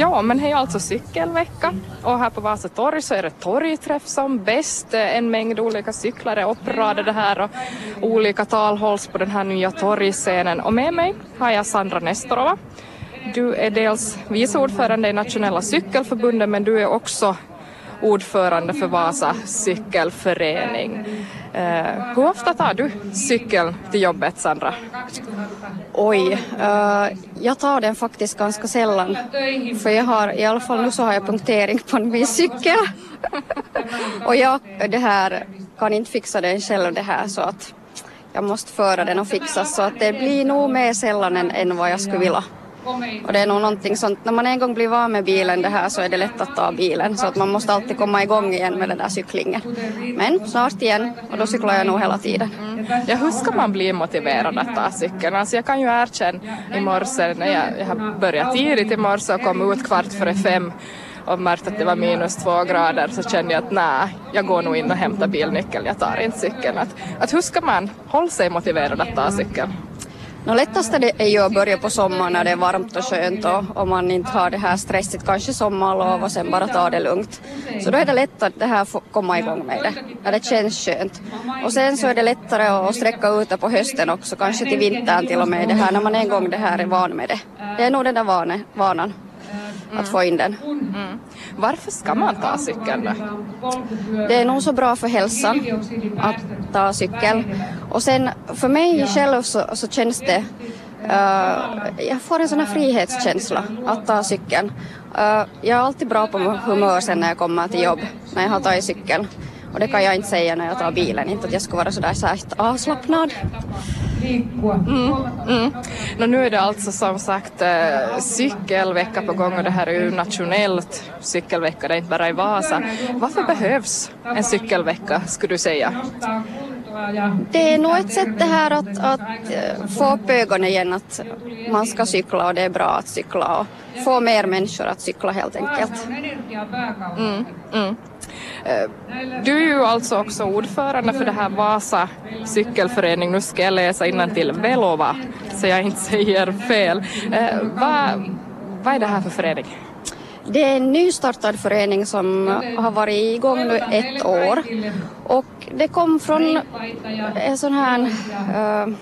Ja, men det är alltså cykelvecka och här på Vasa torg så är det torgträff som bäst. En mängd olika cyklar är uppradade här och olika tal hålls på den här nya torgscenen. Och med mig har jag Sandra Nestorova. Du är dels vice ordförande i Nationella cykelförbundet men du är också ordförande för Vasa cykelförening. Eh, hur ofta tar du cykeln till jobbet, Sandra? Oj, uh, jag tar den faktiskt ganska sällan. För jag har, i alla fall nu så har jag punktering på min cykel. och jag det här, kan inte fixa den själv det här så att jag måste föra den och fixa så att det blir nog mer sällan än, än vad jag skulle vilja. Och det är nog någonting sånt, när man en gång blir van med bilen det här så är det lätt att ta bilen så att man måste alltid komma igång igen med den där cyklingen. Men snart igen och då cyklar jag nog hela tiden. Mm. Ja, hur ska man bli motiverad att ta cykeln? Alltså jag kan ju erkänna i morse när jag, jag började tidigt i morse och kom ut kvart före fem och märkte att det var minus två grader så kände jag att nej, jag går nog in och hämtar bilnyckeln, jag tar inte cykeln. Att, att hur ska man hålla sig motiverad att ta cykeln? No, lättaste det är ju att börja på sommaren när det är varmt och skönt och, om man inte har det här stressigt, kanske sommarlov och sen bara ta det lugnt. Så då är det lätt att det här får komma igång med det, när det känns skönt. Och sen så är det lättare att sträcka ut det på hösten också, kanske till vintern till och med det här, när man en gång det här är van med det. Det är nog den där vanan att få in den. Mm. Varför ska man ta cykeln då? Det är nog så bra för hälsan att ta cykel. Och sen för mig själv så, så känns det Uh, jag får en sån här frihetskänsla att ta cykeln. Uh, jag är alltid bra på humör sen när jag kommer till jobb, när jag har tagit cykeln. Och det kan jag inte säga när jag tar bilen, inte att jag ska vara sådär särskilt avslappnad. Mm, mm. No, nu är det alltså som sagt äh, cykelvecka på gång och det här är ju nationellt cykelvecka, det är inte bara i Vasa. Varför behövs en cykelvecka skulle du säga? Det är nog ett sätt det här att, att eh, få upp ögonen igen att man ska cykla och det är bra att cykla och få mer människor att cykla helt enkelt. Mm, mm. Eh, Eh, du är ju alltså också ordförande för det här Vasa cykelförening. Nu ska jag läsa till Velova så jag inte säger fel. Eh, vad, vad är det här för förening? Det är en nystartad förening som har varit igång nu ett år och det kom från en sån här... Uh,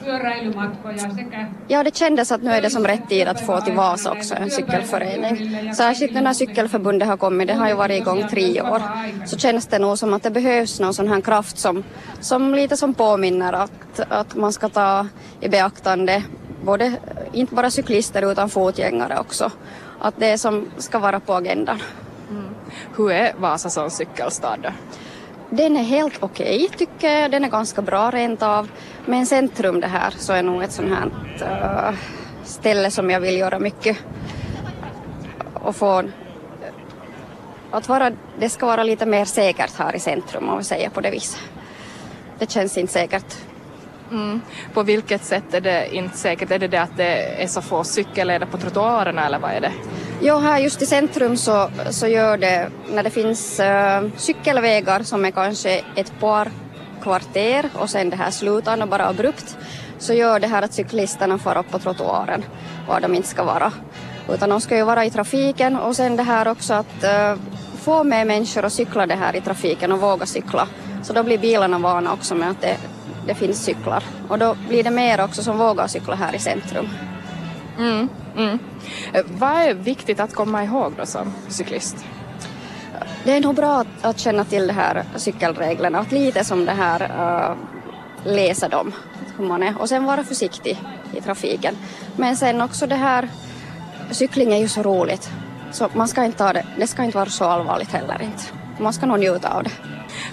ja, det kändes att nu är det som rätt tid att få till Vasa också en cykelförening. Särskilt nu när cykelförbundet har kommit, det har ju varit igång tre år, så känns det nog som att det behövs någon sån här kraft som, som lite som påminner att, att man ska ta i beaktande både, inte bara cyklister utan fotgängare också att det är som ska vara på agendan. Mm. Hur är Vasa som cykelstad då? Den är helt okej okay, tycker jag. Den är ganska bra rent av. Men centrum det här så är nog ett sånt här uh, ställe som jag vill göra mycket och få att vara, det ska vara lite mer säkert här i centrum om vi säger på det viset. Det känns inte säkert Mm. På vilket sätt är det inte säkert? Är det det att det är så få cykelleder på trottoarerna eller vad är det? Jo, här just i centrum så, så gör det, när det finns uh, cykelvägar som är kanske ett par kvarter och sen det här slutar och bara abrupt, så gör det här att cyklisterna far upp på trottoaren var de inte ska vara. Utan de ska ju vara i trafiken och sen det här också att uh, få med människor att cykla det här i trafiken och våga cykla. Så då blir bilarna vana också med att det det finns cyklar. Och då blir det mer också som vågar cykla här i centrum. Mm, mm. Eh, vad är viktigt att komma ihåg då som cyklist? Det är nog bra att, att känna till de här cykelreglerna, att lite som det här uh, läsa dem, hur man är, och sen vara försiktig i trafiken. Men sen också det här, cykling är ju så roligt, så man ska inte ta det, det ska inte vara så allvarligt heller inte. Man ska nog njuta av det.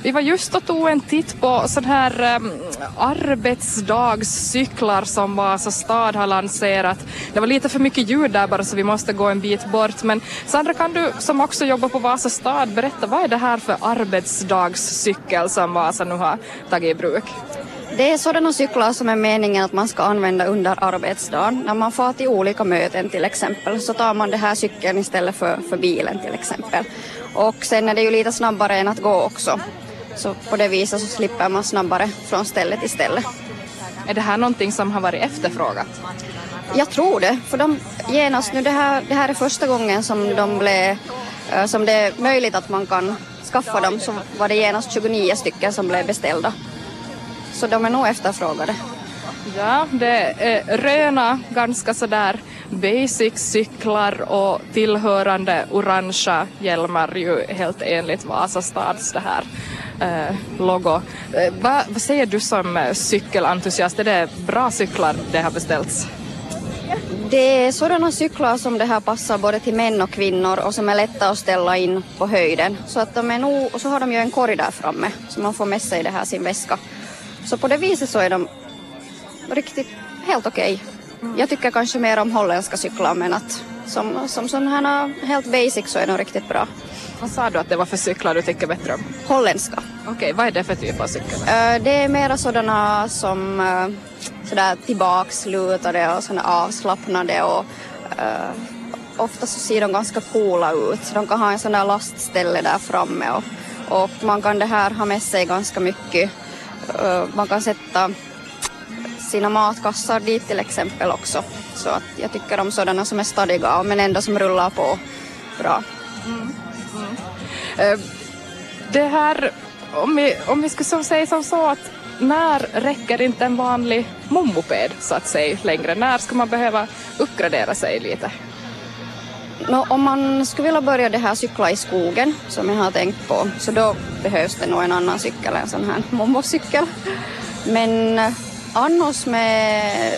Vi var just och tog en titt på sån här um, arbetsdagscyklar som Vasa stad har lanserat. Det var lite för mycket ljud där bara så vi måste gå en bit bort. Men Sandra, kan du som också jobbar på Vasa stad berätta vad är det här för arbetsdagscykel som Vasa nu har tagit i bruk? Det är sådana cyklar som är meningen att man ska använda under arbetsdagen. När man får till olika möten till exempel så tar man det här cykeln istället för, för bilen till exempel. Och sen är det ju lite snabbare än att gå också. Så på det viset så slipper man snabbare från ställe till ställe. Är det här någonting som har varit efterfrågat? Jag tror det, för de genast nu, det här, det här är första gången som de blev, eh, som det är möjligt att man kan skaffa dem, så var det genast 29 stycken som blev beställda. Så de är nog efterfrågade. Ja, det är röna, ganska sådär basic cyklar och tillhörande orangea hjälmar ju helt enligt Vasastads det här eh, logo. Eh, vad, vad säger du som eh, cykelentusiast, är det bra cyklar det har beställts? Det är sådana cyklar som det här passar både till män och kvinnor och som är lätta att ställa in på höjden. Så att de är nog, och så har de ju en korg där framme så man får med sig det här sin väska. Så på det viset så är de riktigt helt okej. Okay. Jag tycker kanske mer om holländska cyklar men att som, som sådana helt basic så är de riktigt bra. Vad sa du att det var för cyklar du tycker bättre om? Holländska. Okej, okay, vad är det för typ av cykel? Uh, det är mera sådana som uh, sådär tillbakslutade och sådana avslappnade och uh, ofta så ser de ganska coola ut. De kan ha en sån där lastställe där framme och, och man kan det här ha med sig ganska mycket. Man kan sätta sina matkassar dit till exempel också. Så att jag tycker om sådana som är stadiga men ändå som rullar på bra. Mm. Mm. Det här, om vi, om vi skulle säga som så att när räcker inte en vanlig mommoped så att säga längre? När ska man behöva uppgradera sig lite? No, om man skulle vilja börja det här cykla i skogen som jag har tänkt på så då behövs det nog en annan cykel, en sån här mommocykel. Men eh, annars med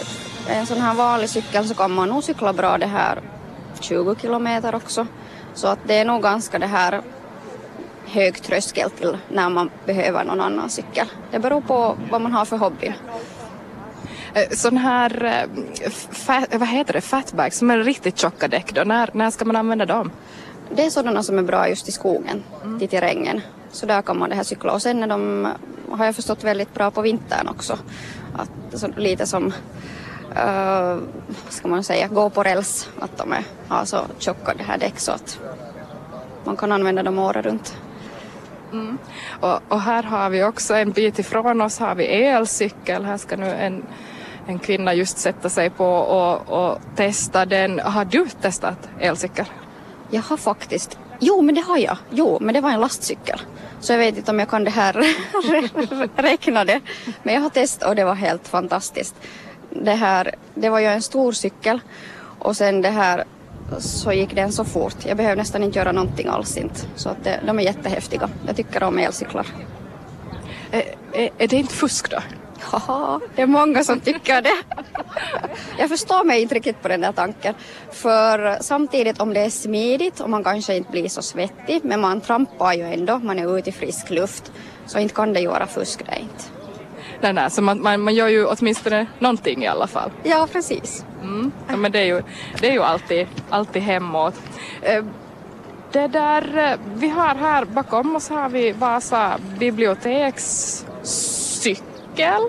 en sån här vanlig cykel så kan man nog cykla bra det här 20 kilometer också. Så att det är nog ganska det här hög tröskel till när man behöver någon annan cykel. Det beror på vad man har för hobby. Eh, sån här, eh, fat, vad heter det, fatbag som är riktigt tjocka däck då, när, när ska man använda dem? Det är sådana som är bra just i skogen, mm. i terrängen. Så där kan man det här cykla och sen är de, har jag förstått, väldigt bra på vintern också. Att, så, lite som, uh, ska man säga, gå på räls, att de är, har så tjocka det här däck så att man kan använda dem året runt. Mm. Och, och, här har vi också en bit ifrån oss har vi elcykel. Här ska nu en, en kvinna just sätta sig på och, och testa den. Har du testat elcykel? Jag har faktiskt. Jo, men det har jag. Jo, men det var en lastcykel. Så jag vet inte om jag kan det här räkna det. Men jag har testat och det var helt fantastiskt. Det här, det var ju en stor cykel och sen det här så gick den så fort. Jag behöver nästan inte göra någonting alls inte. Så att det, de är jättehäftiga. Jag tycker om elcyklar. Är, är, är det inte fusk då? Haha, det är många som tycker det. Jag förstår mig inte riktigt på den där tanken. För samtidigt om det är smidigt och man kanske inte blir så svettig men man trampar ju ändå, man är ute i frisk luft. Så inte kan det göra fusk det inte. Nej, nej, så man, man, man gör ju åtminstone någonting i alla fall. Ja, precis. Mm. Ja, men det är ju, det är ju alltid, alltid hemåt. Eh, det där, eh, vi har här bakom oss har vi Vasa biblioteks cykel.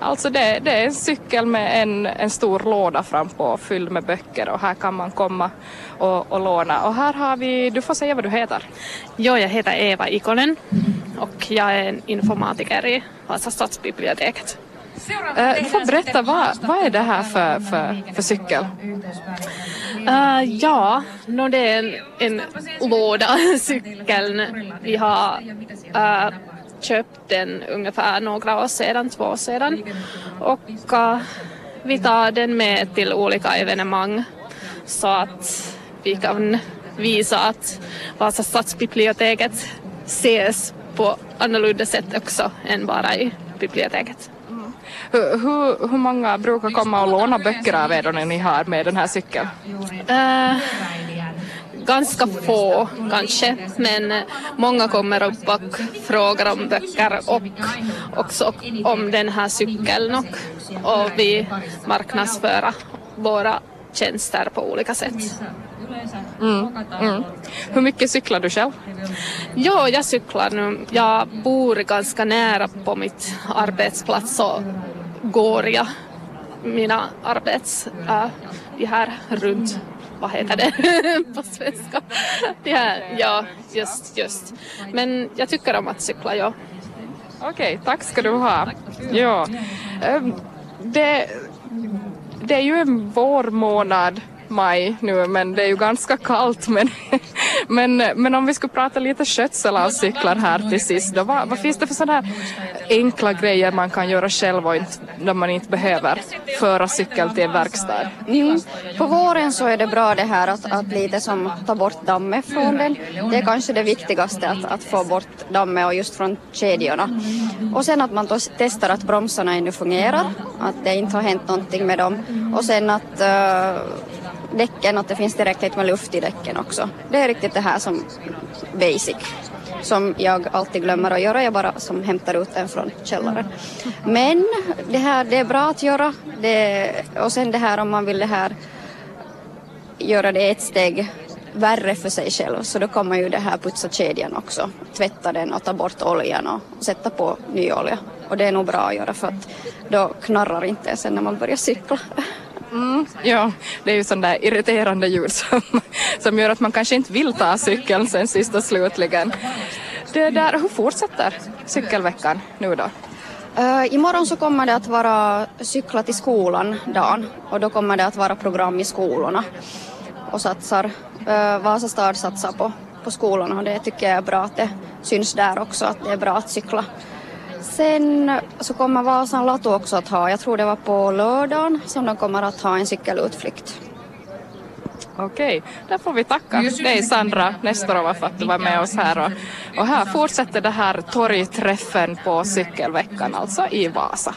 Alltså det, det, är en cykel med en, en stor låda fram på fylld med böcker och här kan man komma och, och låna. Och här har vi, du får säga vad du heter. Ja, jag heter Eva Ikonen och jag är en informatiker i Vasa stadsbiblioteket. Uh, du får berätta, vad, vad är det här för, för, för cykel? Uh, ja, no, det är en, en låda cykeln. Vi har uh, köpt den ungefär några år sedan, två år sedan. Och uh, vi tar den med till olika evenemang så att vi kan visa att Vasa stadsbiblioteket ses på annorlunda sätt också än bara i biblioteket. Mm. Hur, hur, hur, många brukar komma och låna böcker av er när ni har med den här cykeln? Uh, ganska få kanske, men många kommer upp och frågar om böcker och också om den här cykeln och, och vi marknadsför våra tjänster på olika sätt. Mm, mm. Hur mycket cyklar du själv? Ja, jag cyklar nu. Jag bor ganska nära på mitt arbetsplats så går jag mina arbets... Äh, här runt vad heter det på svenska? Ja, ja, just, just. Men jag tycker om att cykla, ja. Okej, okay, tack ska du ha. Ja. Ehm, det, det är ju en vårmånad maj nu men det är ju ganska kallt men, men, men om vi skulle prata lite skötsel av cyklar här till sist då, vad, vad finns det för sådana här enkla grejer man kan göra själv och inte, när man inte behöver föra cykeln till en verkstad? Mm. På våren så är det bra det här att, att lite som ta bort dammet från den. Det är kanske det viktigaste att, att få bort dammet och just från kedjorna. Och sen att man testar att bromsarna ännu fungerar, att det inte har hänt någonting med dem. Och sen att uh, däcken, att det finns tillräckligt med luft i däcken också. Det är riktigt det här som basic som jag alltid glömmer att göra. Jag bara som hämtar ut den från källaren. Men det här det är bra att göra. Det, och sen det här om man vill det här göra det ett steg värre för sig själv så då kommer ju det här putsa kedjan också. Tvätta den och ta bort oljan och sätta på ny olja. Och det är nog bra att göra för att då knarrar inte sen när man börjar cykla. Mm, ja, det är ju sån där irriterande ljud som, som gör att man kanske inte vill ta cykeln sen sist och slutligen. Det där, hur fortsätter cykelveckan nu då? Uh, imorgon så kommer det att vara cykla till skolan dagen och då kommer det att vara program i skolorna och satsar, uh, Vasa stad satsar på, på skolorna och det tycker jag är bra att det syns där också att det är bra att cykla Sen så kommer Vasan Latu också att ha, jag tror det var på lördagen som de kommer att ha en cykelutflykt. Okej, där får vi tacka dig Sandra Nestorova för att du var med oss här och, och här fortsätter det här torgträffen på cykelveckan alltså i Vasa.